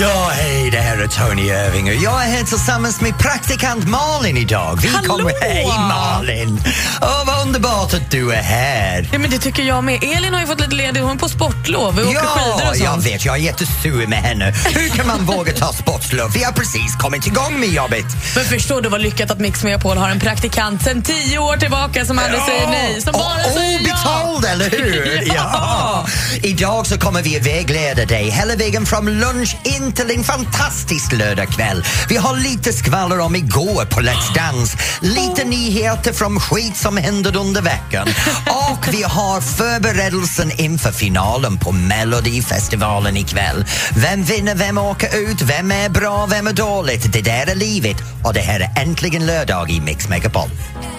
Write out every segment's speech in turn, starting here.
Ja, hej, det här är Tony Irving och jag är här tillsammans med praktikant Malin idag. Vi Hallå! kommer... Hej Malin! Åh, vad underbart att du är här. Ja, men det tycker jag med. Elin har ju fått lite ledigt, hon är på sportlov. Vi åker skidor Ja, och jag sånt. vet, jag är jättesur med henne. Hur kan man våga ta sportlov? Vi har precis kommit igång med jobbet. Men förstår du vad lyckat att Mix Megapol har en praktikant sen tio år tillbaka som aldrig säger nej, som bara Och säger ja. obetald, eller hur? Ja. Idag så kommer vi att vägleda dig hela vägen från lunch in till en fantastisk lördagkväll. Vi har lite skvaller om igår på Let's Dance, lite nyheter från skit som hände under veckan och vi har förberedelsen inför finalen på Melodifestivalen ikväll. Vem vinner, vem åker ut, vem är bra, vem är dåligt? Det där är livet och det här är äntligen lördag i Mix Megapol.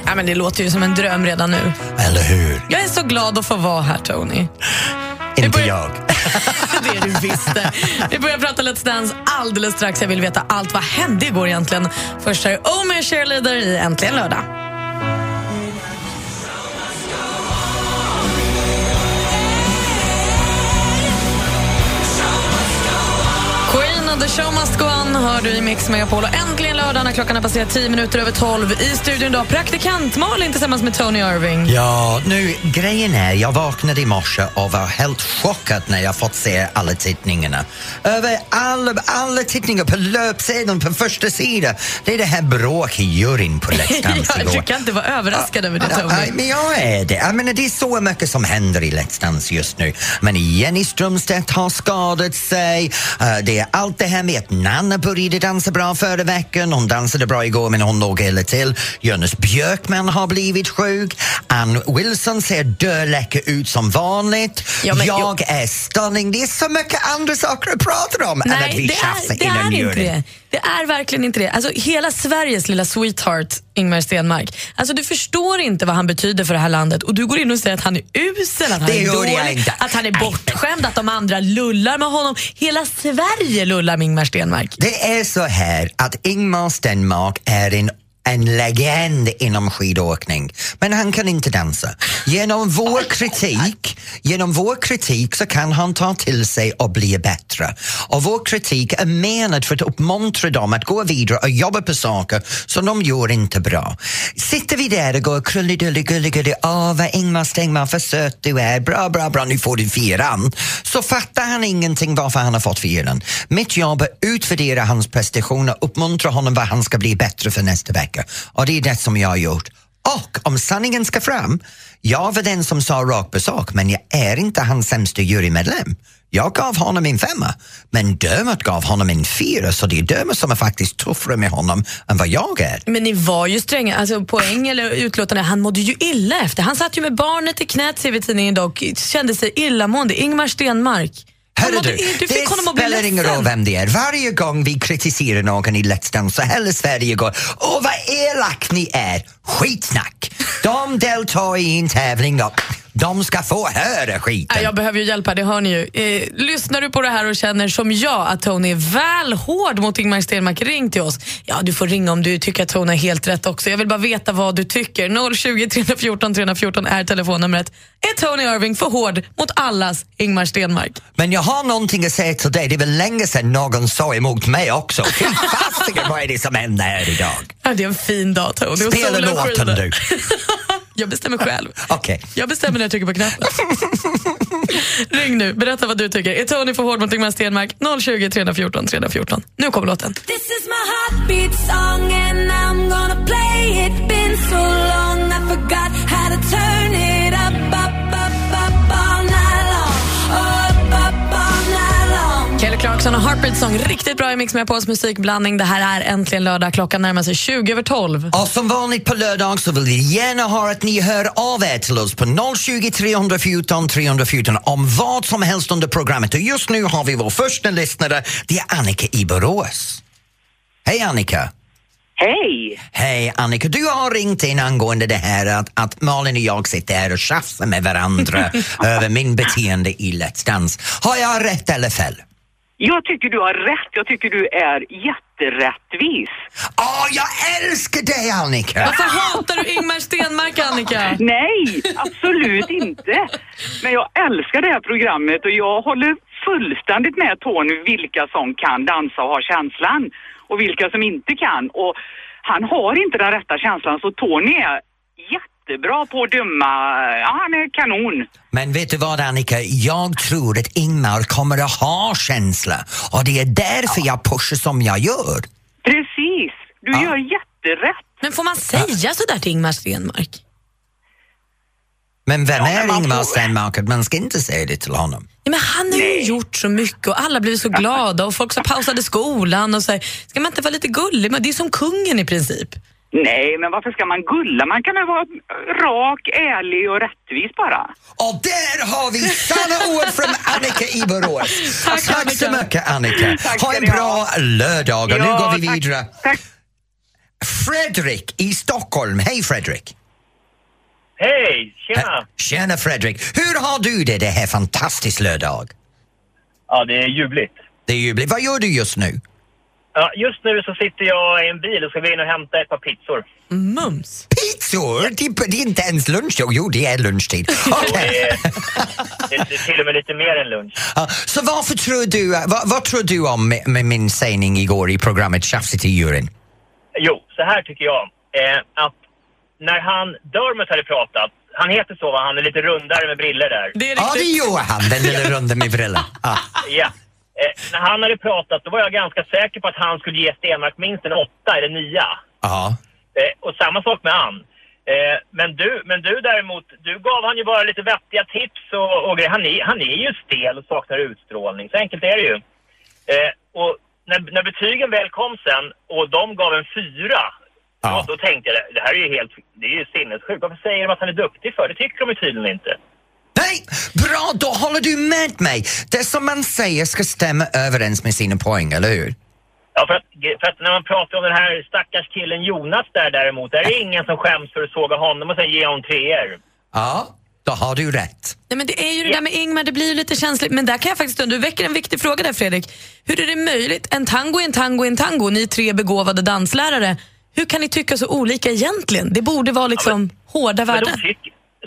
Ja, men det låter ju som en dröm redan nu. Eller hur? Jag är så glad att få vara här, Tony. Inte börjar- jag. det är du visste. Vi börjar prata Let's Dance alldeles strax. Jag vill veta allt. Vad hände igår egentligen? Först är Omer Cheerleader i Äntligen lördag. Show must go on hör du i Mix Megapol. Och äntligen lördag när klockan har passerat 10 minuter över 12. I studion idag praktikant Malin tillsammans med Tony Irving. Ja, nu grejen är, jag vaknade i morse och var helt chockad när jag fått se alla tittningarna. Över alla, alla tittningar på löpsedeln på första sidan. Det är det här bråk i juryn på Let's Dance ja, igår. du kan inte vara överraskad över det, Ja, Tony. men jag är det. Jag menar, det är så mycket som händer i Let's Dance just nu. Men Jenny Strömstedt har skadat sig. Eh, det är allt det här med att Nanna började dansa bra förra veckan. Hon dansade bra igår men hon låg illa till. Jonas Björkman har blivit sjuk. Ann Wilson ser döläcker ut som vanligt. Ja, men jag är stunning. Det är så mycket andra saker att prata om än att vi Nej, tjafsar är, det är verkligen inte det. Alltså, hela Sveriges lilla sweetheart, Ingmar Stenmark. Alltså, du förstår inte vad han betyder för det här landet och du går in och säger att han är usel, att han Det är dålig, att han är bortskämd, att de andra lullar med honom. Hela Sverige lullar med Ingmar Stenmark. Det är så här att Ingmar Stenmark är en en legend inom skidåkning, men han kan inte dansa. Genom vår kritik, genom vår kritik så kan han ta till sig och bli bättre. Och vår kritik är menad för att uppmuntra dem att gå vidare och jobba på saker som de gör inte bra. Sitter vi där och går krullidullig gullig åh vad Ingmar Stenmark för söt du är, bra bra bra nu får du fyran. Så fattar han ingenting varför han har fått fyran. Mitt jobb är att utvärdera hans prestationer, uppmuntra honom vad han ska bli bättre för nästa vecka. Och det är det som jag har gjort. Och om sanningen ska fram, jag var den som sa rakt på sak men jag är inte hans sämsta jurymedlem. Jag gav honom en femma, men dömet gav honom en fyra så det är dömet som är faktiskt tuffare med honom än vad jag är. Men ni var ju stränga. Alltså, poäng eller utlåtande, han mådde ju illa efter. Han satt ju med barnet i knät, ser vi i tidningen idag, och kände sig illamående. Ingmar Stenmark. Hörru du, du det spelar ingen roll vem det är. Varje gång vi kritiserar någon i Let's Dance så hela Sverige går Åh vad elak ni är! Skitsnack! De deltar i en tävling och de ska få höra skiten. Ja, jag behöver ju hjälp här, det hör ni ju. Eh, lyssnar du på det här och känner som jag att Tony är väl hård mot Ingmar Stenmark, ring till oss. Ja, du får ringa om du tycker att Tony har helt rätt också. Jag vill bara veta vad du tycker. 020 314 314 är telefonnumret. Är Tony Irving för hård mot allas Ingmar Stenmark? Men jag har någonting att säga till dig. Det är väl länge sedan någon sa emot mig också. Fy fasiken, vad är det som händer här idag? Ja, det är en fin dag Tony. Spela låten du. Jag bestämmer själv. Okej. Jag bestämmer när jag trycker på knappen. Ring nu, berätta vad du tycker. Är Tony för hård mot Ingmar Stenmark? 020 314 314. Nu kommer låten. This Clarkson och Heartbeat Song. Riktigt bra i Mix med Pauls musikblandning. Det här är äntligen lördag. Klockan närmar sig 20 över 12. Och som vanligt på lördag så vill vi gärna ha att ni hör av er till oss på 020 314 314 om vad som helst under programmet. Och just nu har vi vår första lyssnare, det är Annika i Borås. Hej Annika! Hej! Hej Annika, du har ringt in angående det här att, att Malin och jag sitter här och tjafsar med varandra över min beteende i Let's Dance. Har jag rätt eller fel? Jag tycker du har rätt. Jag tycker du är jätterättvis. Åh, jag älskar dig Annika! Varför hatar du Ingmar Stenmark, Annika? Nej, absolut inte. Men jag älskar det här programmet och jag håller fullständigt med Tony vilka som kan dansa och ha känslan och vilka som inte kan. Och han har inte den rätta känslan så Tony är jättebra på att döma. Ja, han är kanon. Men vet du vad Annika, jag tror att Ingmar kommer att ha känsla och det är därför jag pushar som jag gör. Precis, du Ja. gör jätterätt. Men får man säga sådär till Ingmar Stenmark? Men vem Ja, men är man Ingmar får- Stenmark att man ska inte säga det till honom? Ja, men han har ju gjort så mycket och alla blev så glada och folk så pausade skolan och så här, ska man inte vara lite gullig? Men det är som kungen i princip. Nej, men varför ska man gulla? Man kan väl vara rak, ärlig och rättvis bara. Och där har vi sanna ord från Annika i Borås. Tack, så Annika. mycket Annika. Tack ha en bra ha. lördag och nu Ja, går vi tack, vidare. Tack. Fredrik i Stockholm. Hej Fredrik! Hej! Tjena! Tjena Fredrik! Hur har du det det här fantastisk lördag? Ja, det är ljuvligt. Det är ju, vad gör du just nu? Ja, just nu så sitter jag i en bil och ska gå in och hämta ett par pizzor. Mums. Pizzor? Det, det är inte ens lunch. Jo, Jo, det är lunchtid. Okej. Det, är, det, är till och med lite mer än lunch. Ja, så varför tror du, vad, vad tror du om med, med min sägning igår i programmet Tjafsigt i juryn? Jo, så här tycker jag. Eh, att när han, Dermot hade pratat, han heter så va? Han är lite rundare med briller där. Det är Ja, det gör han, den lilla runden med brillor. Ja. Ja. Eh, när han hade pratat då var jag ganska säker på att han skulle ge Stenmark minst en åtta eller nia. Ja. Eh, och samma sak med Ann. Eh, men, du, men du däremot, du gav han ju bara lite vettiga tips och, och. Han är, han är ju stel och saknar utstrålning. Så enkelt är det ju. Eh, och när, när betygen väl kom sen och de gav en fyra, Ja. då, då tänkte jag det här är ju helt, det är ju sinnessjukt. Varför säger de att han är duktig för? Det tycker de ju tydligen inte. Nej, bra, då håller du med mig. Det som man säger ska stämma överens med sina poäng, eller hur? Ja, för att, för att när man pratar om den här stackars killen Jonas där däremot, där är det ingen som skäms för att såga honom och sen ge honom treor. Ja, då har du rätt. Nej, men det är ju det där med Ingmar, det blir ju lite känsligt. Men där kan jag faktiskt, du väcker en viktig fråga där Fredrik. Hur är det möjligt? En tango är en tango är en tango, ni tre begåvade danslärare. Hur kan ni tycka så olika egentligen? Det borde vara liksom hårda Men de, värden.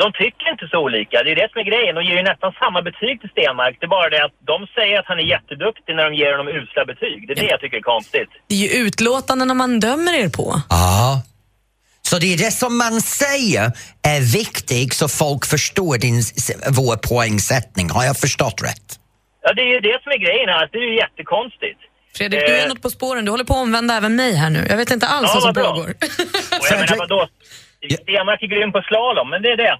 De tycker inte så olika. Det är det som är grejen. De ger ju nästan samma betyg till Stenmark. Det är bara det att de säger att han är jätteduktig när de ger honom usla betyg. Det är det jag tycker är konstigt. Det är ju utlåtandena man dömer er på. Ja. Så det är det som man säger är viktigt så folk förstår din, vår poängsättning. Har jag förstått rätt? Ja, det är ju det som är grejen här. Det är ju jättekonstigt. Fredrik, du är Eh. något på spåren. Du håller på att omvända även mig här nu. Jag vet inte alls Ja, vad som pågår. Och jag menar Fredrik- Stenmark är grym på slalom, men det är det.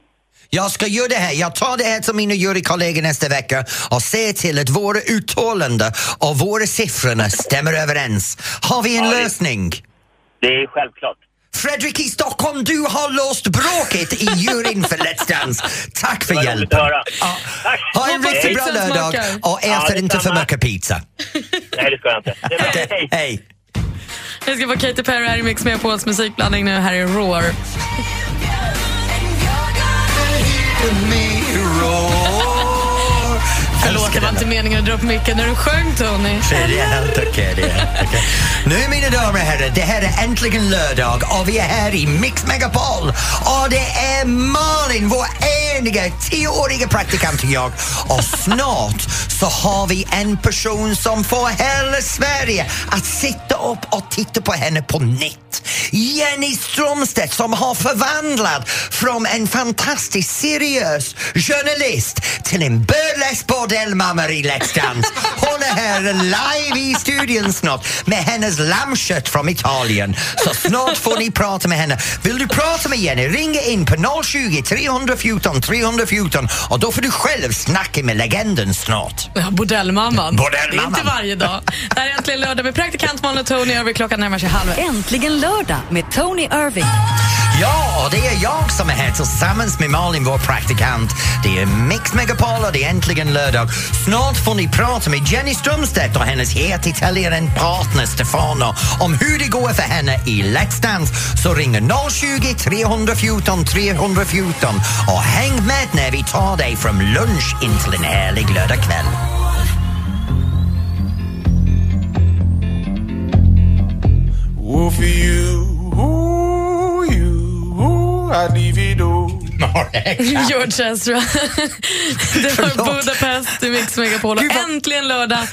Jag ska göra det här. Jag tar det här till mina jurykollegor nästa vecka och ser till att våra uttalanden och våra siffror stämmer överens. Har vi en Ja, det- lösning? Det är självklart. Fredrik i Stockholm, du har låst bråket i juryn för Let's Dance. Tack för hjälpen. Ja. Ha en riktigt bra lördag och ät Ja, inte för mycket pizza. Nej, det ska jag inte. Hej. Hej. Jag ska få Katy Perry här i Mix med Pauls musikblandning nu. Här är Roar. Det var inte meningen att dra upp micken när du sjöng, Tony. Det är helt okej. Okay, okay. Nu mina damer och herrar, det här är äntligen lördag och vi är här i Mix Megapol. Och det är Malin, vår eniga tioåriga praktikant och jag. Och snart så har vi en person som får hela Sverige att sitta upp och titta på henne på nytt. Jenny Strömstedt som har förvandlat från en fantastisk, seriös journalist till en burlesk bordellmamma i Let's Dance. Hon är här live i studion snart med hennes lammkött från Italien. Så snart får ni prata med henne. Vill du prata med Jenny, ringa in på 020 314 314 och då får du själv snacka med legenden snart. Ja, bordellmamman. Bordellmamman. Det är inte varje dag. Det här är äntligen lördag med praktikant Malin och Tony. Över klockan närmar sig halv. Äntligen lördag med Tony Irving. Ja, och det är jag som är här tillsammans med Malin, vår praktikant. Det är Mix Megapol och det är äntligen lördag. Snart får ni prata med Jenny Strömstedt och hennes het italienaren partner Stefano om hur det går för henne i Let's Dance. Så ring 020 314 314 och häng med när vi tar dig från lunch in till en härlig lördagkväll. Oh, for you, ooh, you, ooh, I'd leave it all. George Ezra. det var. Budapest i Mix Megapol och äntligen lördag.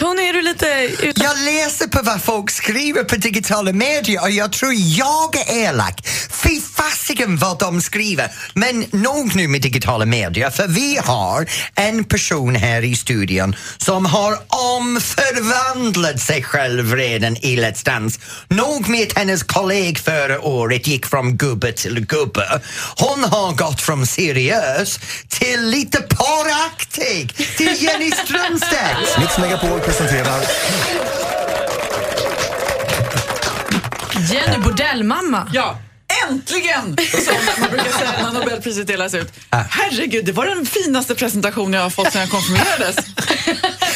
Tony, är du lite utan... Jag läser på vad folk skriver på digitala medier och jag tror jag är elak. Fy fasiken vad de skriver. Men nog nu med digitala medier för vi har en person här i studion som har omförvandlat sig själv redan i Let's Dance. Nog med att hennes kollega förra året gick från gubbe till gubbe. Hon har gått från seriös till lite paraktig till Jenny Strömstedt. Presenterar Jenny bordellmamma. Ja, äntligen! Som man brukar säga när Nobelpriset delas ut. Herregud, det var den finaste presentation jag har fått sedan jag konfirmerades.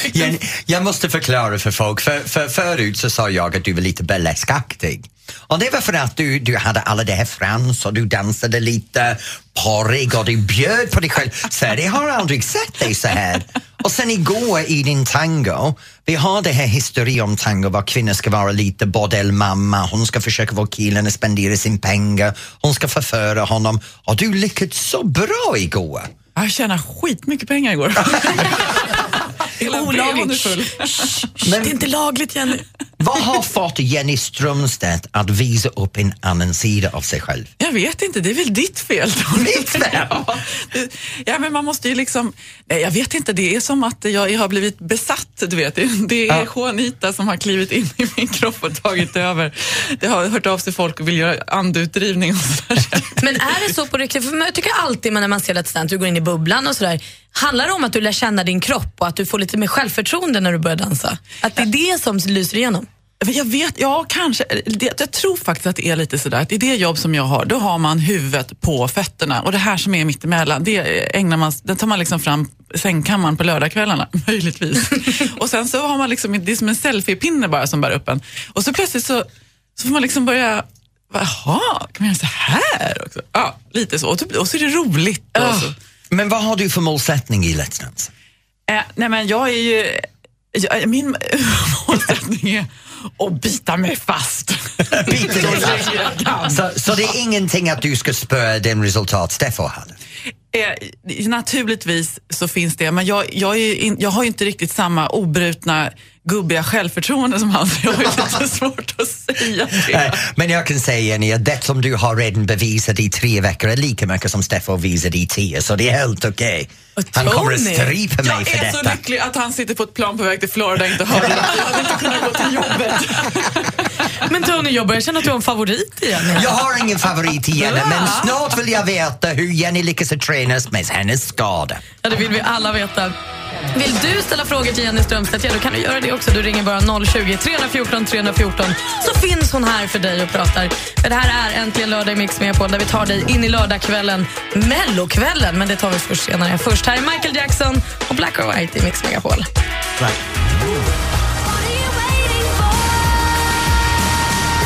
Jenny, jag måste förklara för folk, för, för förut så sa jag att du var lite burleskaktig. Och det var för att du, du hade alla det här frans och du dansade lite porrig och du bjöd på dig själv. Sverige har aldrig sett dig så här. Och sen igår i din tango, vi har det här histori om tango var kvinnor ska vara lite bordellmamma, hon ska försöka få killen att spendera sin pengar, hon ska förföra honom och du lyckades så bra igår. Jag tjänade skitmycket pengar igår. Hela Olagligt. bhn är full. Det är inte lagligt, Jenny. Vad har fått Jenny Strömstedt att visa upp en annan sida av sig själv? Jag vet inte, det är väl ditt fel. Mitt fel? Ja, det- ja, men man måste ju liksom... Nej, jag vet inte, det är som att jag har blivit besatt, du vet. Det, det är Juanita som har klivit in i min kropp och tagit över. Det har hört av sig folk och vill göra andutdrivning och sådär. Men är det så på riktigt? För jag tycker alltid när man ser Let's Dance, du går in i bubblan och sådär. Handlar det om att du lär känna din kropp och att du får lite mer självförtroende när du börjar dansa? Att det är det som lyser igenom? Jag vet, ja kanske. Det, jag tror faktiskt att det är lite sådär att i det jobb som jag har, då har man huvudet på fötterna och det här som är mittemellan, det ägnar man, den tar man liksom fram sängkammaren på lördagskvällarna, möjligtvis. och sen så har man liksom, det är som en selfiepinne bara som bär upp en. Och så plötsligt så, så får man liksom börja, jaha, kan man göra så här också? Ja, lite så. Och, typ, och så är det roligt. Och så. Men vad har du för målsättning i Let's Dance? Eh, nej men jag är ju, jag, min målsättning är att bita mig fast. Biter dig fast. Så, så det är ingenting att du ska spöa den resultat Steffo hade? Eh, naturligtvis så finns det, men jag, jag, är in, jag har ju inte riktigt samma obrutna gubbiga självförtroende som han, så jag har ju lite svårt att säga det. Men jag kan säga Jenny att det som du har redan bevisat i tre veckor är lika mycket som Steffo visade i tio, så det är helt okej. Han kommer att strypa mig Jag för är så detta. lycklig att han sitter på ett plan på väg till Florida och inte hör det. Jag hade inte kunnat gå till jobbet. Men Tony, jag börjar känna att du har en favorit igen. Jag har ingen favorit i Jenny, men snart vill jag veta hur Jenny lyckas att tränas med hennes skada. Ja, det vill vi alla veta. Vill du ställa frågor till Jenny Strömstedt, ja, då kan du göra det också. Du ringer bara 020 314 314 så finns hon här för dig och pratar. För det här är Äntligen lördag i Mix Megapol där vi tar dig in i lördagskvällen, mellokvällen, men det tar vi först senare. Först här är Michael Jackson och Black or White i Mix Megapol. Det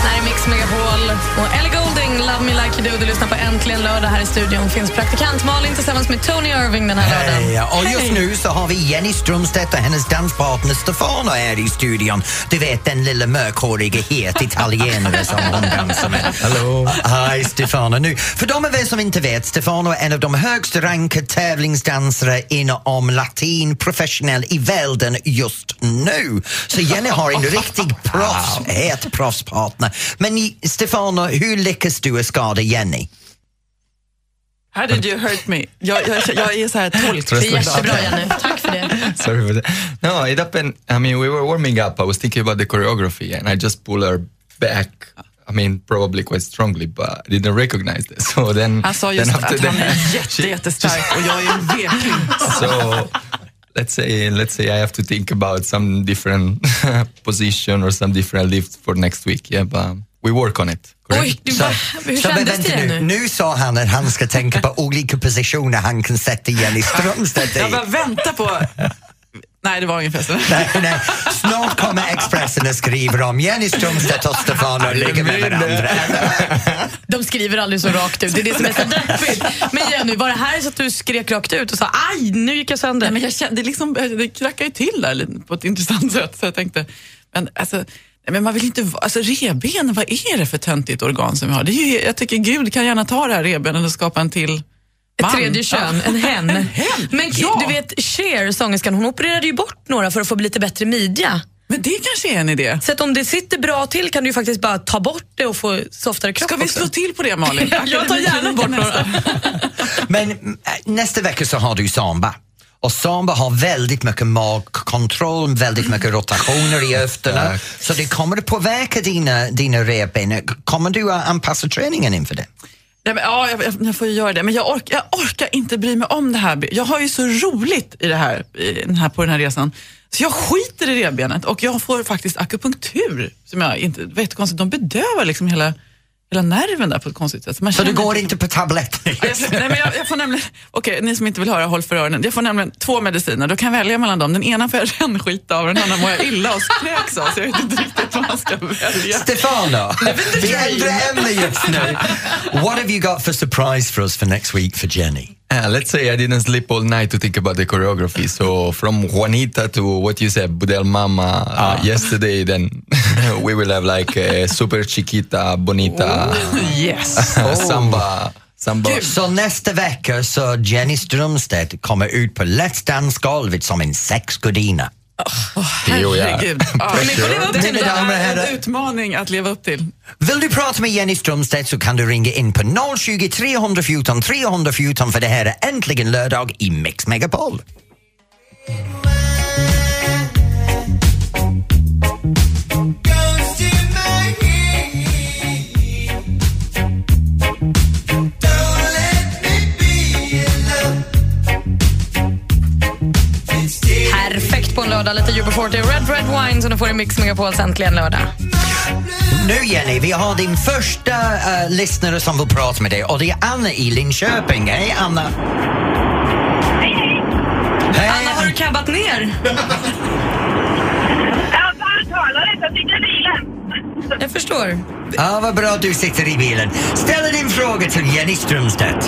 här är Mix Megapol och Ellie Goulding, Love Me Like You Do. Du lyssnar på Äntligen lördag här i studion. Finns praktikant Malin tillsammans med Tony Irving den här lördagen. Hej, och just Hej. nu så har vi Jenny Strömstedt och hennes danspartner Stefano här i studion. Du vet den lilla mörkhåriga het italienare som hon dansar med. Hallå. Hej Stefano. Nu, för de av er som inte vet, Stefano är en av de högst rankade tävlingsdansare inom latin professionell i världen just nu. Så Jenny har en riktig proffs, het proffspartner. Men Stefano, hur lyckas du skada Jenny? How did you hurt me? Jag, jag, jag är så här tolk. Det är jättebra Jenny, tack för det. Sorry for that. No, it happened. I mean, we were warming up. I was thinking about the choreography, and I just pulled her back. I mean, probably quite strongly, but I didn't recognize this. So then, Han sa then just after att han är jätte, jättestark och jag är en vekling. so let's say let's say I have to think about some different position or some different lift for next week. Yeah, but we work on it Oj, hur så, men kändes det nu? nu? Nu sa han att han ska tänka på olika positioner han kan sätta Jenny Strömstedt i. Jag bara vänta på... Nej, det var ungefär så. Nej, nej. Snart kommer Expressen och skriver om Jenny Strömstedt och Stefano ligger med varandra. De skriver aldrig så rakt ut, det är det som är så deppigt. Men Jenny, var det här så att du skrek rakt ut och sa aj, nu gick jag sönder? Nej, men jag kände, det, liksom, det krackade ju till där lite på ett intressant sätt. Så jag tänkte, men alltså, men man vill inte, alltså revbenen, vad är det för töntigt organ som vi har? Det är ju, jag tycker Gud kan gärna ta det här revbenen och skapa en till Ett tredje kön, en hen. En hen, Men ja. du vet Cher, sångerskan, hon opererade ju bort några för att få lite bättre midja. Men det kanske är en idé. Så att om det sitter bra till kan du ju faktiskt bara ta bort det och få softare kropp Ska vi också. slå till på det Malin? Jag tar gärna bort några. Men mm, nästa vecka så har du samba. Och samba har väldigt mycket magkontroll, väldigt mycket rotationer i höfterna. Så det kommer att påverka dina, dina revben. Kommer du att anpassa träningen inför det? Ja, men, ja, jag, jag, jag får ju göra det, men jag, ork, jag orkar inte bry mig om det här. Jag har ju så roligt i det här, i den här, på den här resan. Så jag skiter i revbenet och jag får faktiskt akupunktur. Som jag inte, vet konstigt, de bedövar liksom hela, hela nerven där på ett konstigt sätt. Man Så du går inte på jag, nej, men jag, jag får nämligen, okej, ni som inte vill höra, håll för öronen. Jag får nämligen två mediciner, då kan jag välja mellan dem. Den ena får jag rännskita av och den andra mår jag illa och kräks av, så jag vet inte riktigt vad man ska välja. Stefano, vi ändrar ämne just nu. What have you got for surprise for us for next week for Jenny? Uh, let's say I didn't sleep all night to think about the choreography. So from Juanita to what you said, Budel Mama uh, yesterday, then we will have like a super chiquita, bonita Yes. samba. Samba. Så nästa vecka så Jenny Strömstedt kommer ut på Let's Dance-golvet som en sexgudinna. Ja. Herregud. Ja, Men får leva upp till det Mina damer och är herrar. en utmaning att leva upp till. Vill du prata med Jenny Strömstedt så kan du ringa in på 020 314 314 för det här är äntligen lördag i Mix Megapol. Lördag, lite UB40 Red Red Wine som du får i Mix Megapols äntligen lördag. Nu Jenny, vi har din första uh, lyssnare som vill prata med dig och det är Anna i Linköping. Hej Anna! Hej, hej! Hej! Anna, har du cabbat ner? Jag talar inte, jag sitter i bilen. Jag förstår. Ja, vad bra att du sitter i bilen. Ställ din fråga till Jenny Strömstedt.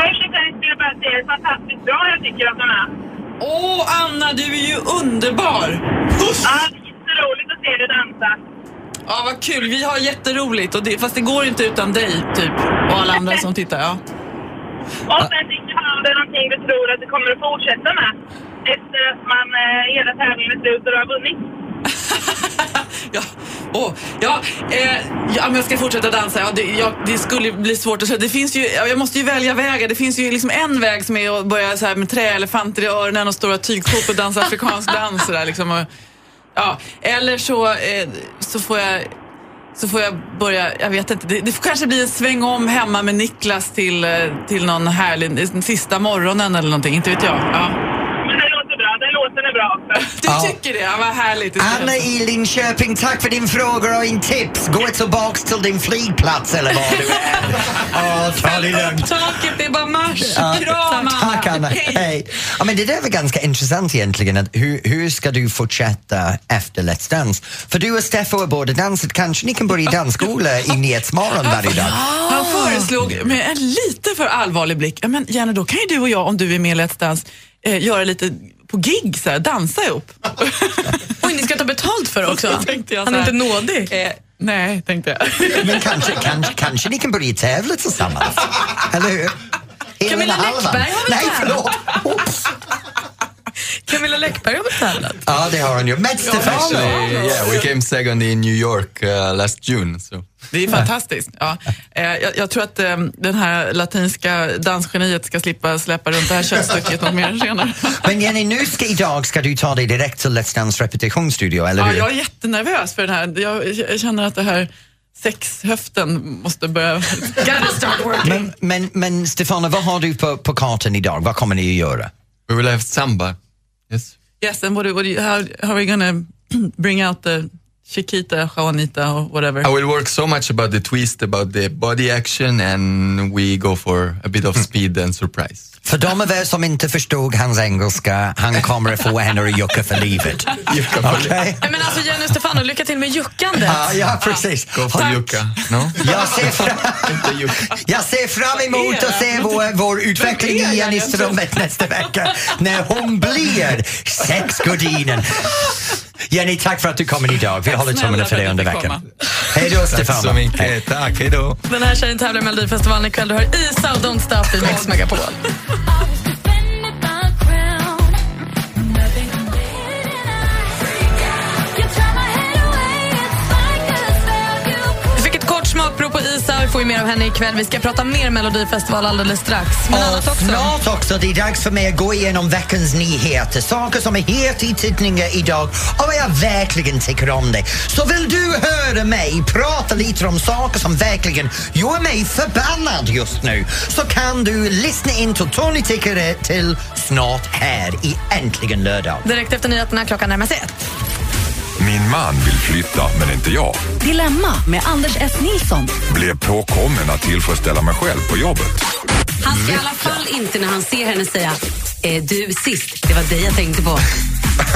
Först och främst vill jag bara säga hur fantastiskt bra jag tycker att de är. Åh, Anna, du är ju underbar! Puss! Ja, det är jätteroligt att se dig dansa. Ja, vad kul. Vi har jätteroligt, och det, fast det går inte utan dig, typ. Och alla andra som tittar. Ja. Och sen tycker jag om det är någonting du tror att du kommer att fortsätta med. Efter att man eh, hela tävlingen är slut och du har vunnit. Ja, Oh, ja, eh, ja, om jag ska fortsätta dansa. Ja, det, ja, det skulle bli svårt att säga. Det finns ju, jag måste ju välja vägar. Det finns ju liksom en väg som är att börja så här med träelefanter i öronen och stora tygskåp och dansa afrikansk dans. Där, liksom, och, ja, eller så, eh, så får jag så får jag börja, jag vet inte, det, det får kanske bli en sväng om hemma med Niklas till, eh, till någon härlig, sista morgonen eller någonting, inte vet jag. Ja. Men det låter bra, den låten är bra också. Du Ja. tycker det? Ja, vad härligt. Anna i Linköping, tack för din fråga och din tips. Gå tillbaks till din flygplats eller var du är. Ja, ta det lugnt. Taket, det är bara marsch. Ja, Kram, Anna. Tack Anna, Hej. hej. Ja, men det där var ganska intressant egentligen. Att hur, hur ska du fortsätta efter Let's Dance? För du och Steffo har båda dansat, kanske ni kan börja dansskola i Nyhetsmorgon varje dag? Han föreslog med en lite för allvarlig blick, ja, men Jenny då kan ju du och jag, om du är med i Let's Dance, eh, göra lite på gig, så här, dansa ihop. Oj, ni ska ta betalt för det också? Så tänkte jag Han är inte nådig. Eh, nej, tänkte jag. Men kanske, kanske, kanske ni kan börja tävla tillsammans? Eller hur? Camilla. Läckberg har väl Nej, förlåt. Oops. Camilla Läckberg har väl tävlat? Ja, det har hon ju. Med Stefano. Yeah, we came second in New York uh, last June. So. Det är fantastiskt. Ja. Eh, jag, jag tror att eh, den här latinska dansgeniet ska slippa släppa runt det här köttstycket något mer senare. Men Jenny, nu ska, idag ska du ta dig direkt till Let's Dance repetitionsstudio, eller Ja, hur? jag är jättenervös för den här. Jag, jag känner att det här sexhöften måste börja... Gotta start working. Men, men, men Stefano, vad har du på, på kartan idag? Vad kommer ni att göra? We will have samba. Yes. Yes, and what, do- what do you, how, how are we gonna bring out the Chiquita, Juanita or whatever. I will work so much about the twist, about the body action and we go for a bit of hmm. speed and surprise. För de av er som inte förstod hans engelska, han kommer att få henne att jucka för livet. Nej, Men alltså Jenny och Stefano, lycka till med juckandet. Ja, ja, precis. For Tack. Yucca. No? Jag ser, fram, jag ser fram emot att se vår, vår utveckling i Jenny Strömberg nästa vecka när hon blir sexgardinen. Jenny, tack för att du kommer idag. Vi håller tummarna för dig under veckan. Hej då, Tack så. Hej. mycket. Tack, hej då. Den här tjejen tävlar i Melodifestivalen ikväll. Du har Isa och Don't Stop i Mix Megapol. Får ju mer av henne ikväll. Vi ska prata mer Melodifestival alldeles strax. Men Och också. snart också, det är dags för mig att gå igenom veckans nyheter. Saker som är het i tidningar idag och jag verkligen tycker om det. Så vill du höra mig prata lite om saker som verkligen gör mig förbannad just nu så kan du lyssna in till Tony tycker det till snart här i Äntligen lördag. Direkt efter nyheterna klockan närmar sig ett. Min man vill flytta, men inte jag. Dilemma med Anders S. Nilsson. Blev påkommen att tillfredsställa mig själv på jobbet. Han ska i alla fall inte när han ser henne säga eh, du sist, det var dig jag tänkte på.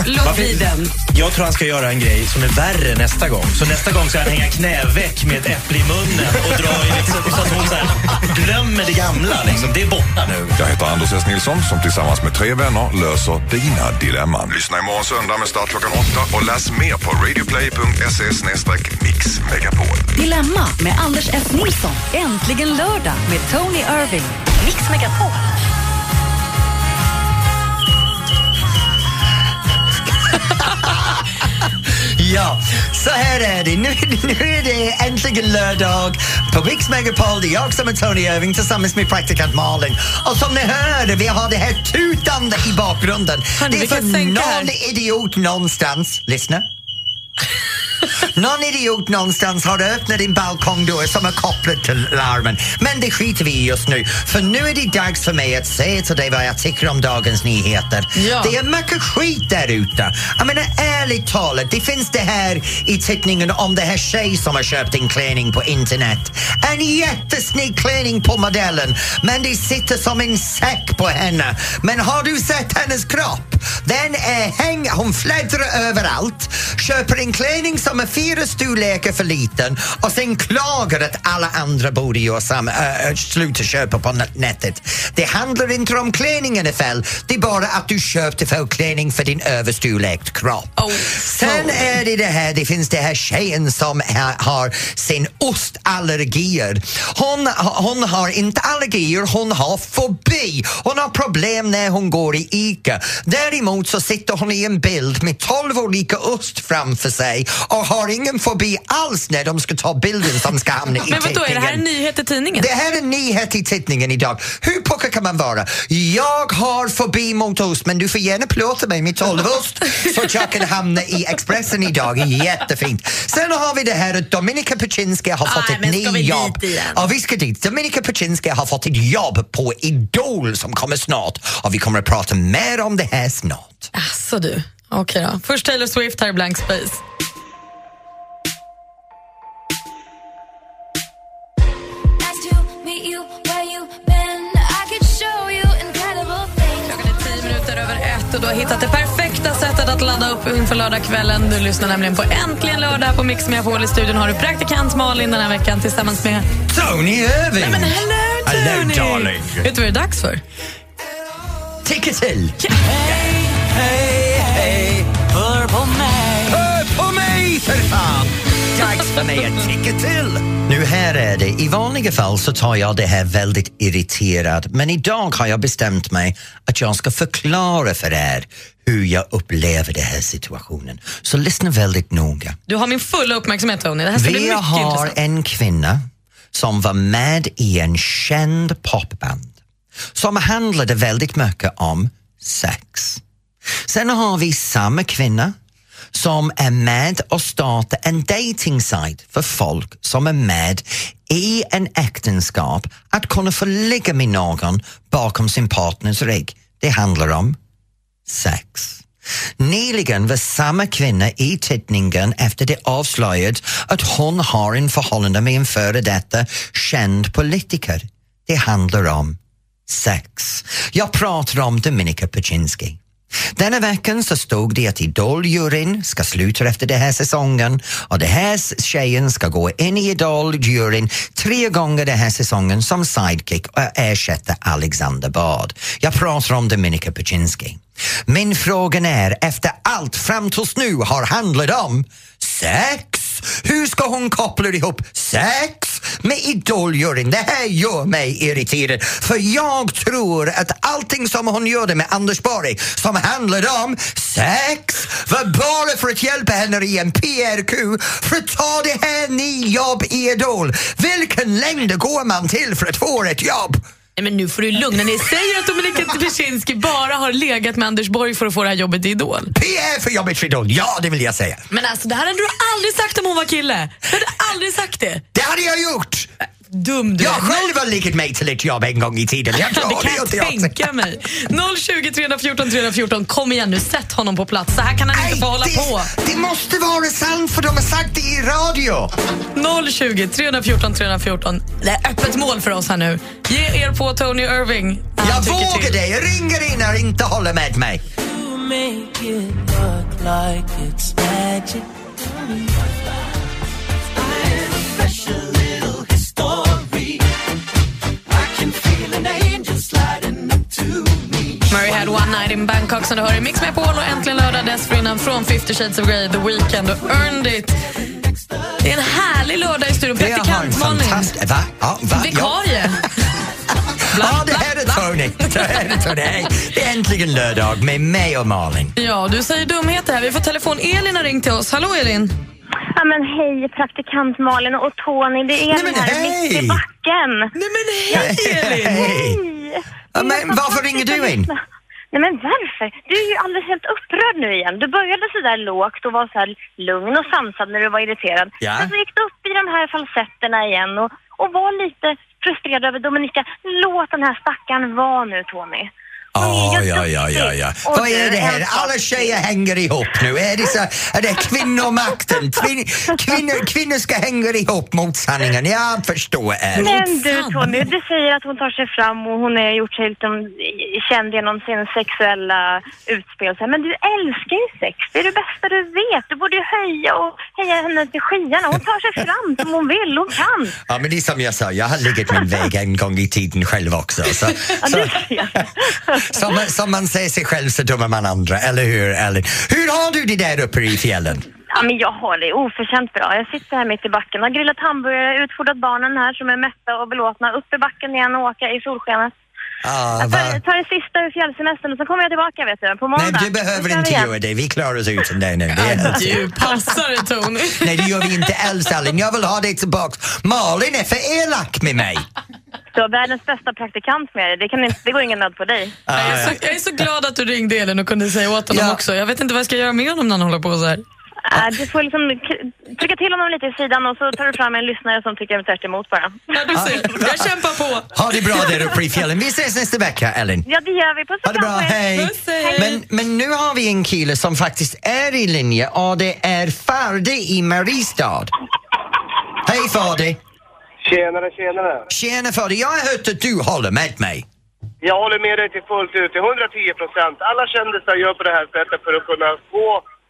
Låt bli den. Jag tror han ska göra en grej som är värre nästa gång. Så nästa gång ska han hänga knäveck med ett äpple i munnen och dra i liksom, så att hon så här, glömmer det gamla. Liksom. Det är borta nu. Jag heter Anders S. Nilsson som tillsammans med tre vänner löser dina dilemman. Lyssna imorgon söndag med start klockan åtta och läs mer på radioplay.se mixmegapol. Dilemma med Anders S. Nilsson. Äntligen lördag med Tony Irving. Mix Megapol. Ja, så här är det. Nu, nu är det äntligen lördag på Mix Megapol. Det är jag som är Tony Irving tillsammans med praktikant Malin. Och som ni hör, vi har det här tutande i bakgrunden. Hörni, det är för någon idiot någonstans, lyssna. Någon idiot någonstans har öppnat din balkongdörr som är kopplad till larmen. Men det skiter vi i just nu. För nu är det dags för mig att säga till dig vad jag tycker om dagens nyheter. Ja. Det är mycket skit där ute. Jag menar ärligt talat, det finns det här i tidningen om det här tjej som har köpt en klänning på internet. En jättesnygg klänning på modellen, men det sitter som en säck på henne. Men har du sett hennes kropp? Den är häng... Hon fläddrar överallt, köper en klänning som är fyra storlekar för liten och sen klagar att alla andra borde göra samma, äh, sluta köpa på nätet. Det handlar inte om klänningen är fel, det är bara att du köpte fel klänning för din överstorlek kropp. Oh, Sen är det det här, det finns det här tjejen som ha- har sin ostallergier. Hon, hon har inte allergier, hon har fobi. Hon har problem när hon går i ICA. Däremot så sitter hon i en bild med 12 olika ost framför sig och har ingen fobi alls när de ska ta bilden som ska hamna i Men vadå, är det här en tidningen. nyhet i tidningen? Det här är en nyhet i tidningen idag. Hur puckad kan man vara? Jag har fobi mot ost men du får gärna plåta mig med 12 ost så att jag kan hamna i Expressen idag. Jättefint. Sen har vi det här att Dominika Peczynska har fått Nej, ett nytt jobb. Ja, vi ska dit. Dominika Peczynska har fått ett jobb på Idol som kommer snart och vi kommer att prata mer om det här snart. Asså du. Okej då. Först Taylor Swift, här är Blank Space. Klockan är tio minuter över ett och du har hittat det perfekta sättet att ladda upp inför lördagskvällen. Du lyssnar nämligen på Äntligen lördag på Mix Megapol. I studion har du praktikant Malin den här veckan tillsammans med... Tony Irving! Nej men hello Tony! Hello, darling. Vet du vad det är dags för? Tycka till! För fan! Dags för mig att tycka till! Nu här är det, i vanliga fall så tar jag det här väldigt irriterad men idag har jag bestämt mig att jag ska förklara för er hur jag upplever den här situationen. Så lyssna väldigt noga. Du har min fulla uppmärksamhet Tony. Det här ska bli Vi mycket har intressant. en kvinna som var med i en känd popband som handlade väldigt mycket om sex. Sen har vi samma kvinna som är med och startar en dating site för folk som är med i en äktenskap att kunna få ligga med någon bakom sin partners rygg. Det handlar om sex. Nyligen var samma kvinna i tidningen efter det avslöjat att hon har en förhållande med en före detta känd politiker. Det handlar om sex. Jag pratar om Dominika Peczynski. Denna veckan så stod det att Idol-juryn ska sluta efter den här säsongen och den här tjejen ska gå in i Idol-juryn tre gånger den här säsongen som sidekick och ersätta Alexander Bard. Jag pratar om Dominika Peczynski. Min fråga är, efter allt fram tills nu har handlat om sex, hur ska hon koppla ihop sex med Idoljuryn? Det här gör mig irriterad för jag tror att allting som hon gjorde med Anders Borg som handlade om sex var bara för att hjälpa henne i en PRQ för att ta det här nya jobb i Idol. Vilken längd går man till för att få ett jobb? Nej, men nu får du lugna Ni säger att Dominika Peczynski bara har legat med Anders Borg för att få det här jobbet i Idol. PR för jobbet för Idol, ja det vill jag säga. Men alltså, det här hade du aldrig sagt om hon var kille. Du hade aldrig sagt det. Det hade jag gjort! Dum du Jag är. själv har legat mig till ett jobb en gång i tiden. Jag tror det kan inte jag tänka mig. 020 314 314, kom igen nu, sätt honom på plats. Så här kan han inte få hålla det, på. Det måste vara sant för de har sagt det i radio. 020 314 314. Det är öppet mål för oss här nu. Ge er på Tony Irving. Han Jag vågar till. det. Jag ringer in och inte håller med mig. Murray had one night in Bangkok som du hör i Mix med Paul och äntligen lördag dessförinnan från 50 shades of Grey, The Weeknd och Earned It. Det är en härlig lördag i studion. Det har en Praktikant Malin. fantastisk... Va? Ja, va? Vikarie. Ja, det här är Tony. Det här är Tony. Det är äntligen lördag med mig och Malin. Ja, du säger dumheter här. Vi får telefon. Elin har ringt till oss. Hallå Elin. Ja men hej praktikant Malin och Tony, det är Nej, men den här hej! mitt i backen. Nej men hej Elin! Hej! Men varför ringer du in? Nej men varför? Du är ju alldeles helt upprörd nu igen. Du började så där lågt och var så lugn och sansad när du var irriterad. Ja. Men så gick du upp i de här falsetterna igen och, och var lite frustrerad över Dominika. Låt den här stackaren vara nu Tony. Ja, ja, ja, ja, ja. Och Vad är det här? Alla tjejer hänger ihop nu. Är det, så, är det kvinnomakten? Kvin, kvinnor, kvinnor ska hänga ihop mot sanningen. Jag förstår er. Men du Tony, du säger att hon tar sig fram och hon har gjort sig lite känd genom sin sexuella utspel. Men du älskar ju sex, det är det bästa du vet. Du borde ju höja och heja henne till skyarna. Hon tar sig fram som hon vill, hon kan. Ja, men det är som jag sa, jag har legat min väg en gång i tiden själv också. Så, Ja, så som, som man säger sig själv så dömer man andra, eller hur Ellen? Hur har du det där uppe i fjällen? Ja, men jag har det oförtjänt bra. Jag sitter här mitt i backen, har grillat hamburgare, utfodrat barnen här som är mätta och belåtna, upp i backen igen och åka i solskenet. Ah, Jag tar, tar det sista ur fjällsemestern och så kommer jag tillbaka vet du, på måndag. Nej, du behöver inte igen. göra det. Vi klarar oss utan dig nu. Det är Du passar det Tony. Nej, det gör vi inte alls, Ellen. Jag vill ha dig tillbaka. Malin är för elak med mig. Du har världens bästa praktikant med dig. Det, kan inte, det går ingen nöd på dig. Jag är, så, jag är så glad att du ringde Elin och kunde säga åt honom också. Jag vet inte vad jag ska göra med honom när han håller på så här. Äh, du får liksom trycka till honom lite i sidan och så tar du fram en lyssnare som tycker tvärt emot bara. Ja, du ser. Jag kämpar på. Ha det bra där uppe i fjällen. Vi ses nästa vecka, Ellen. Ja, det gör vi. Puss och Ha det bra, er. hej. Men, men nu har vi en kille som faktiskt är i linje och det är Farde i Mariestad. Hej Farde! Tjenare, tjenare. Tjena Farde, jag har hört att du håller med mig. Jag håller med dig till fullt ut, till 110 procent. Alla kändisar gör på det här sättet för att kunna få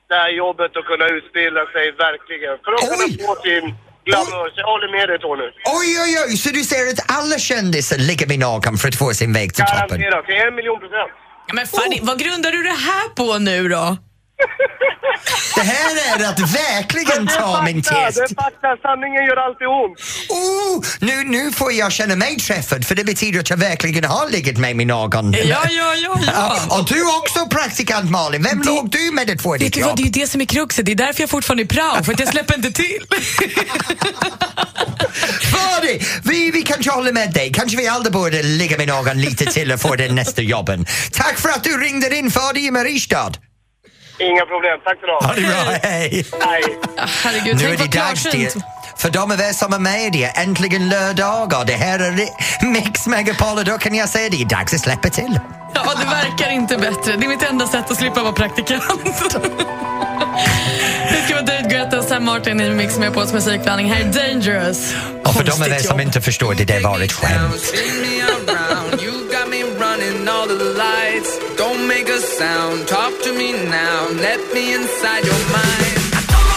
det här jobbet och kunna utbilda sig verkligen. För att kunna få sin glamour. Jag håller med dig Tony. Oj, oj, oj, så du säger att alla kändisar ligger med någon för att få sin väg till toppen? Garanterat, till en miljon procent. Ja, men Fanny, vad grundar du det här på nu då? Det här är att verkligen ta min test. Det är fakta, sanningen gör alltid ont. Oh, nu, nu får jag känna mig träffad för det betyder att jag verkligen har legat med min någon. Ja, ja, ja, ja. Och du också praktikant Malin, vem låg du med att få Vet ditt jobb? det är ju det som är kruxet. Det är därför jag fortfarande är prao, för att jag släpper inte till. Fardi, vi, vi kanske håller med dig. Kanske vi aldrig borde ligga med någon lite till och få den nästa jobben. Tack för att du ringde in Fardi i Mariestad. Inga problem, tack så Ha det bra, hej! Hej. Herregud, Nu tänk är det vad dags klarsynt. till, för de av er som är med det är äntligen lördag och det här är Mix Megapol och då kan jag säga det är dags att släppa till. Ja, det verkar inte bättre. Det är mitt enda sätt att slippa vara praktikant. Det ska vara David Guetta och Sam Martin i Mix med på musikblandning. Här är Dangerous. Och för de av er som inte förstår, det där var ett skämt. Sound, talk to me now, let me inside your mind.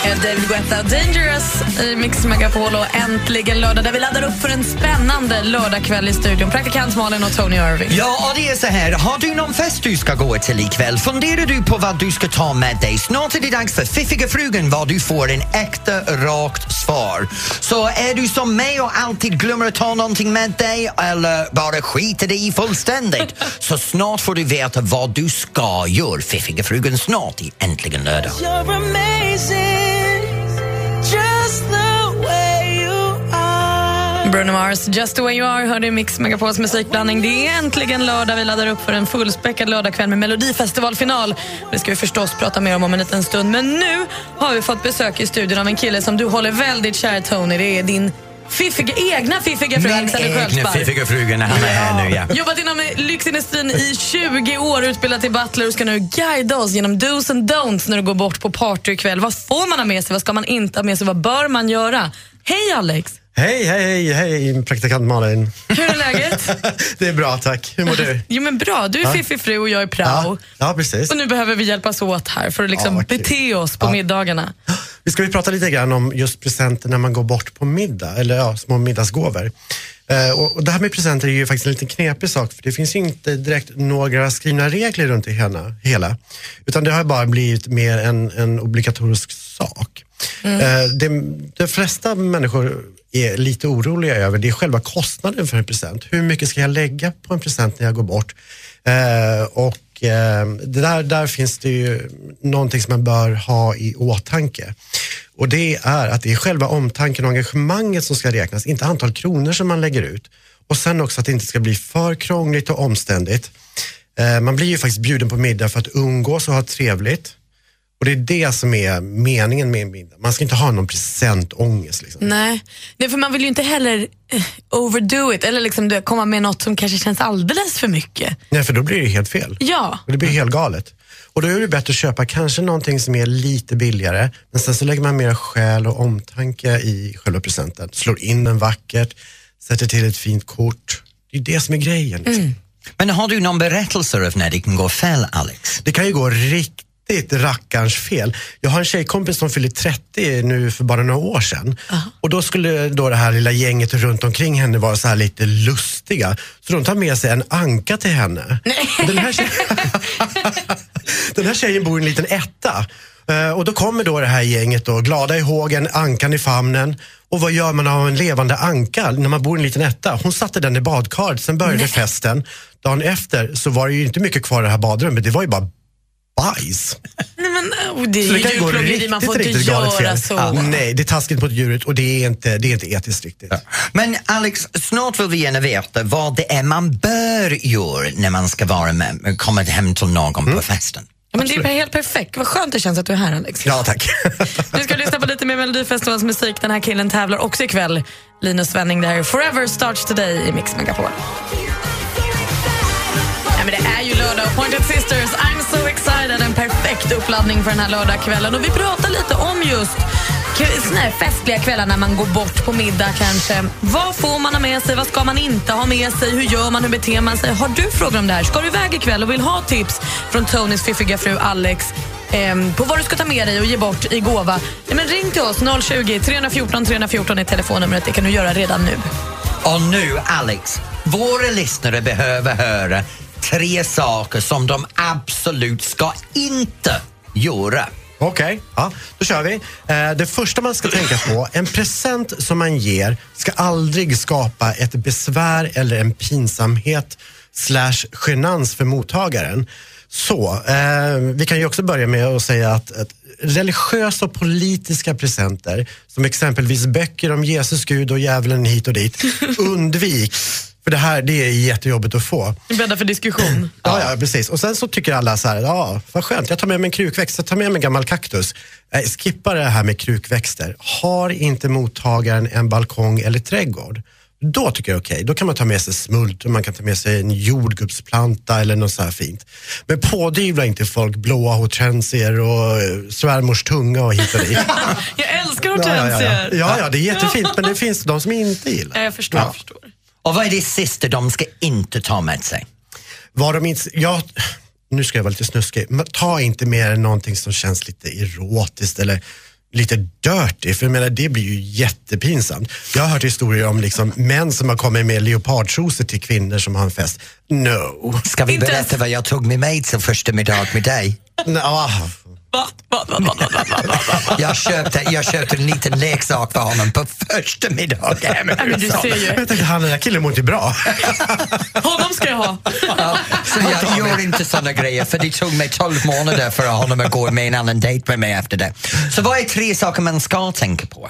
Eh, David Guetta och Dangerous i Mix Megapol och äntligen lördag där vi laddar upp för en spännande lördagkväll i studion. Praktikant Malin och Tony Irving. Ja, och det är så här. Har du någon fest du ska gå till ikväll? Funderar du på vad du ska ta med dig? Snart är det dags för Fiffiga frugan var du får en äkta, rakt svar. Så är du som mig och alltid glömmer att ta någonting med dig eller bara skiter i fullständigt så snart får du veta vad du ska göra. Fiffiga frugan snart i Äntligen lördag. You're amazing, Bruno Mars, Just the way you are, hörde Mix Megapols musikblandning. Det är äntligen lördag. Vi laddar upp för en fullspäckad lördagkväll med Melodifestivalfinal. Det ska vi förstås prata mer om om en liten stund. Men nu har vi fått besök i studion av en kille som du håller väldigt kär, Tony. Det är din fiffiga, egna fiffiga fru Min Alexander Sköldspark. Fiffiga frugan, han är här nu, ja. Jobbat inom lyxindustrin i 20 år, utbildat till butler och ska nu guida oss genom dos and don'ts när du går bort på party ikväll. Vad får man ha med sig, vad ska man inte ha med sig, vad bör man göra? Hej Alex! Hej, hej, hej, praktikant Malin. Hur är läget? det är bra, tack. Hur mår du? Jo men bra, du är Ja. fiffig fru och jag är prao. Ja, ja, precis. Och nu behöver vi hjälpas åt här för att liksom Ja, bete oss på Ja. middagarna. Vi ska vi prata lite grann om just presenter när man går bort på middag, eller ja, små middagsgåvor. Eh, och, och det här med presenter är ju faktiskt en lite knepig sak, för det finns ju inte direkt några skrivna regler runt det hela, hela utan det har bara blivit mer en, en obligatorisk sak. Eh, det, de flesta människor är lite oroliga över det är själva kostnaden för en present. Hur mycket ska jag lägga på en present när jag går bort? Eh, och eh, det där, där finns det ju någonting som man bör ha i åtanke. Och det är att det är själva omtanken och engagemanget som ska räknas, inte antal kronor som man lägger ut. Och sen också att det inte ska bli för krångligt och omständigt. Eh, man blir ju faktiskt bjuden på middag för att umgås och ha trevligt. Och det är det som är meningen med en middag. Man ska inte ha någon presentångest. Liksom. Nej. Nej, för man vill ju inte heller eh, overdo it eller liksom du, komma med något som kanske känns alldeles för mycket. Nej, för då blir det helt fel. Ja. Och det blir helt galet. Och då är det bättre att köpa kanske någonting som är lite billigare, men sen så lägger man mer själ och omtanke i själva presenten. Slår in den vackert, sätter till ett fint kort. Det är det som är grejen. Liksom. Men har du någon berättelse av när det kan gå fel, Alex? Det kan ju gå riktigt rackarns fel. Jag har en tjejkompis som fyllde 30 nu för bara några år sedan. Och då skulle då det här lilla gänget runt omkring henne vara så här lite lustiga. Så de tar med sig en anka till henne. Den här, tjejen, den här tjejen bor i en liten etta. Eh, Och då kommer då det här gänget då, glada i hågen, ankan i famnen. Och vad gör man av en levande anka när man bor i en liten etta? Hon satte den i badkaret, sen började festen. Dagen efter så var det ju inte mycket kvar i det här badrummet, det var ju bara bajs. Nej, men, oh, det är Så det kan ju gå djurplågeri, riktigt, man får inte riktigt galet göra fel. så. Ja, nej, det är taskigt mot djuret och det är inte, det är inte etiskt riktigt. Men Alex, snart vill vi gärna veta vad det är man bör göra när man ska vara med, komma hem till någon Mm. på festen. Ja, men det är helt perfekt. Vad skönt det känns att du är här Alex. Ja, tack. Vi ska lyssna på lite mer Melodifestivalens musik. Den här killen tävlar också ikväll. Linus Svenning, det här är Forever Starts Today i Mix Megapol. Men det är ju lördag och Pointed Sisters, I'm so excited. En perfekt uppladdning för den här lördagskvällen. Och vi pratar lite om just såna här festliga kvällar när man går bort på middag kanske. Vad får man ha med sig? Vad ska man inte ha med sig? Hur gör man? Hur beter man sig? Har du frågor om det här? Ska du iväg ikväll och vill ha tips från Tonys fiffiga fru Alex ehm, på vad du ska ta med dig och ge bort i gåva? Ja, men ring till oss, 020 314 314 är telefonnumret. Det kan du göra redan nu. Och nu, Alex, våra lyssnare behöver höra tre saker som de absolut ska inte göra. Okej, ja, då kör vi. Eh, det första man ska tänka på, en present som man ger ska aldrig skapa ett besvär eller en pinsamhet slash genans för mottagaren. Så, eh, vi kan ju också börja med att säga att, att religiösa och politiska presenter, som exempelvis böcker om Jesus, Gud och djävulen hit och dit, undvik. För det här det är jättejobbigt att få. Bädda för diskussion. Ja, ja, precis. Och sen så tycker alla så här, ja, vad skönt, jag tar med mig en krukväxt, jag tar med mig en gammal kaktus. Eh, skippa det här med krukväxter. Har inte mottagaren en balkong eller trädgård, Då tycker jag okej, då kan man ta med sig smultron, man kan ta med sig en jordgubbsplanta eller något så här fint. Men pådyvla inte folk blåa hortensior och eh, svärmors tunga och hit och dit. Jag älskar Ja, ja, ja. hortensior. ja, ja, det är jättefint men det finns de som inte gillar. Ja, jag förstår. Jag förstår. Och vad är det sista de ska inte ta med sig? Vad de inte, ja, nu ska jag vara lite snuskig, men ta inte med er någonting som känns lite erotiskt eller lite dirty, för jag menar, det blir ju jättepinsamt. Jag har hört historier om liksom, män som har kommit med leopardtrosor till kvinnor som har en fest. No. Ska vi berätta vad jag tog med mig till första middag med dig? Nå, Jag köpte, jag köpte en liten leksak för honom på första middagen. men du ser ju. Jag tänkte, han den där killen mår inte bra. Honom ska jag ha. Ja, så jag gör inte såna grejer för det tog mig 12 månader för honom att gå med en annan dejt med mig efter det. Så vad är tre saker man ska tänka på?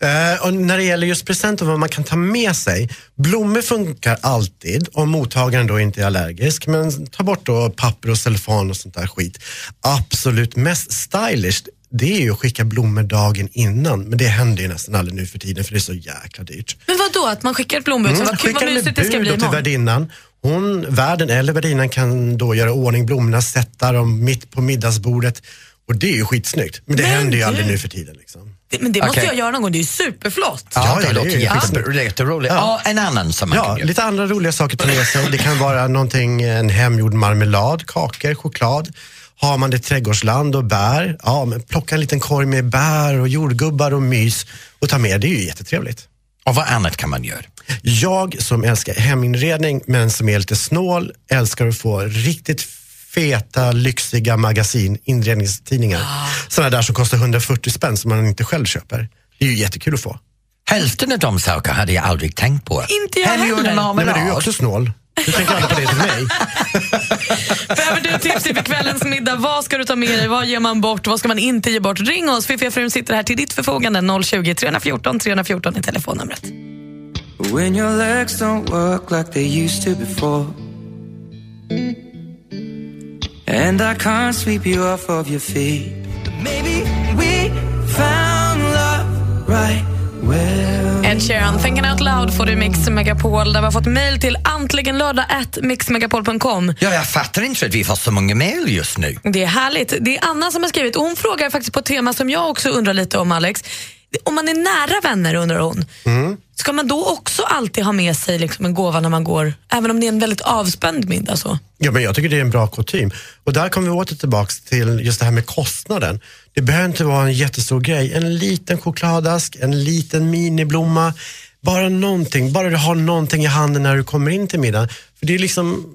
Eh, och när det gäller just presenter, vad man kan ta med sig. Blommor funkar alltid om mottagaren då inte är allergisk. Men ta bort då papper och cellofan och sånt där skit. Absolut mest stylish, det är ju att skicka blommor dagen innan. Men det händer ju nästan aldrig nu för tiden för det är så jäkla dyrt. Men vad då att man skickar blombud? Mm, vad kul, vad mysigt det ska bli då till imorgon. värdinnan. Hon, värden eller värdinnan kan då göra ordning blommorna, sätta dem mitt på middagsbordet. Och det är ju skitsnyggt. Men det Men händer ju aldrig nu för tiden. Liksom. Det- Men det måste Okej. jag göra någon gång, det är ju superflott. Ja, det det låter jätte- jätteroligt. Ja, en annan som man Ja, kan göra. lite andra roliga saker med sig. Det kan vara någonting, en hemgjord marmelad, kakor, choklad. Har man det trädgårdsland och bär, ja, men plocka en liten korg med bär och jordgubbar och mys och ta med. Det är ju jättetrevligt. Och vad annat kan man göra? Jag som älskar heminredning men som är lite snål älskar att få riktigt feta, lyxiga magasin, inredningstidningar. Sådana där som kostar 140 spänn som man inte själv köper. Det är ju jättekul att få. Hälften av de saker hade jag aldrig tänkt på. Inte jag heller. Nej, men du är ju också snål. Du tänker aldrig på det till mig. Behöver du tips inför kvällens middag? Vad ska du ta med dig? Vad ger man bort? Vad ska man inte ge bort? Ring oss. Fiffiga frun sitter här till ditt förfogande. 020 314 314 är telefonnumret. When your legs don't work like they used to before. And I can't sweep you off of your feet. But maybe we found love right where Ed Sheeran, Thinking Out Loud får du Mix Megapol där vi har fått mejl till antligenlördag at mixmegapol.com. Ja, jag fattar inte att vi får så många mejl just nu. Det är härligt. Det är Anna som har skrivit och hon frågar faktiskt på ett tema som jag också undrar lite om Alex. Om man är nära vänner undrar hon, ska man då också alltid ha med sig liksom en gåva när man går, även om det är en väldigt avspänd middag? Så? Ja, men jag tycker det är en bra kutym. Och där kommer vi åter tillbaks till just det här med kostnaden. Det behöver inte vara en jättestor grej. En liten chokladask, en liten miniblomma. Bara någonting, bara du har någonting i handen när du kommer in till middagen. För det är liksom,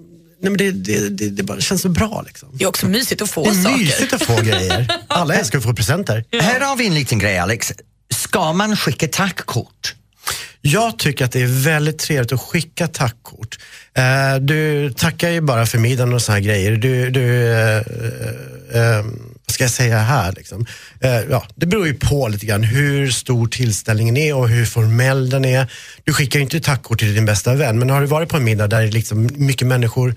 nej men det, det, det, det bara känns så bra liksom. Det är också mysigt att få Det är saker. mysigt att få grejer. Alla älskar att få presenter. Här har vi en liten grej Alex. Ska man skicka tackkort? Jag tycker att det är väldigt trevligt att skicka tackkort. Eh, du tackar ju bara för middagen och såna här grejer. Du, du, eh, eh, vad ska jag säga här? Liksom? Eh, ja, det beror ju på lite grann hur stor tillställningen är och hur formell den är. Du skickar ju inte tackkort till din bästa vän, men har du varit på en middag där det är liksom mycket människor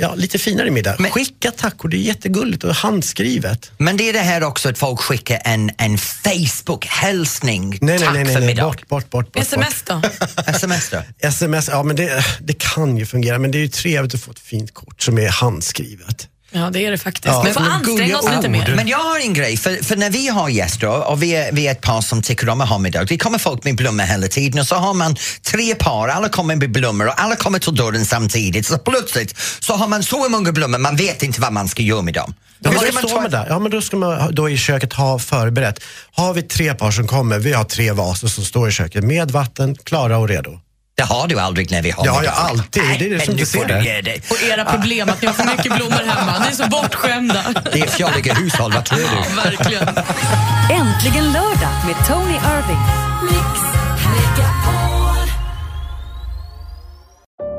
Ja, lite finare middag. Skicka tackkort, det är jättegulligt och handskrivet. Men det är det här också att folk skickar en, en Facebook-hälsning. Nej, nej, Tack nej, nej, för nej. middag. Bort, bort, bort, bort. Sms då? Sms då? Sms, ja men det, det kan ju fungera men det är ju trevligt att få ett fint kort som är handskrivet. Ja, det är det faktiskt. Ja, Vi får men anstränga oss lite mer. Men jag har en grej, för, för när vi har gäster och vi är, vi är ett par som tycker om att ha middag, vi kommer folk med blommor hela tiden och så har man tre par, alla kommer med blommor och alla kommer till dörren samtidigt. Så plötsligt så har man så många blommor, man vet inte vad man ska göra med dem. Ja, Hur men ska då man ta-. Ja, men då ska man då i köket ha förberett. Har vi tre par som kommer, vi har tre vaser som står i köket med vatten, klara och redo. Det har du aldrig när vi har Det har jag alltid, det är det men som nu du får ser du det. ge dig. Och era problem att ni har för mycket blommor hemma. Ni är så bortskämda. Det är fjolliga hushåll, vad tror du? Ja, verkligen. Äntligen lördag med Tony Irving.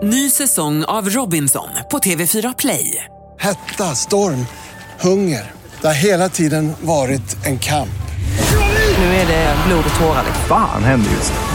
Ny säsong av Robinson på TV4 Play. Hetta, storm, hunger. Det har hela tiden varit en kamp. Nu är det blod och tårar. Fan händer just nu.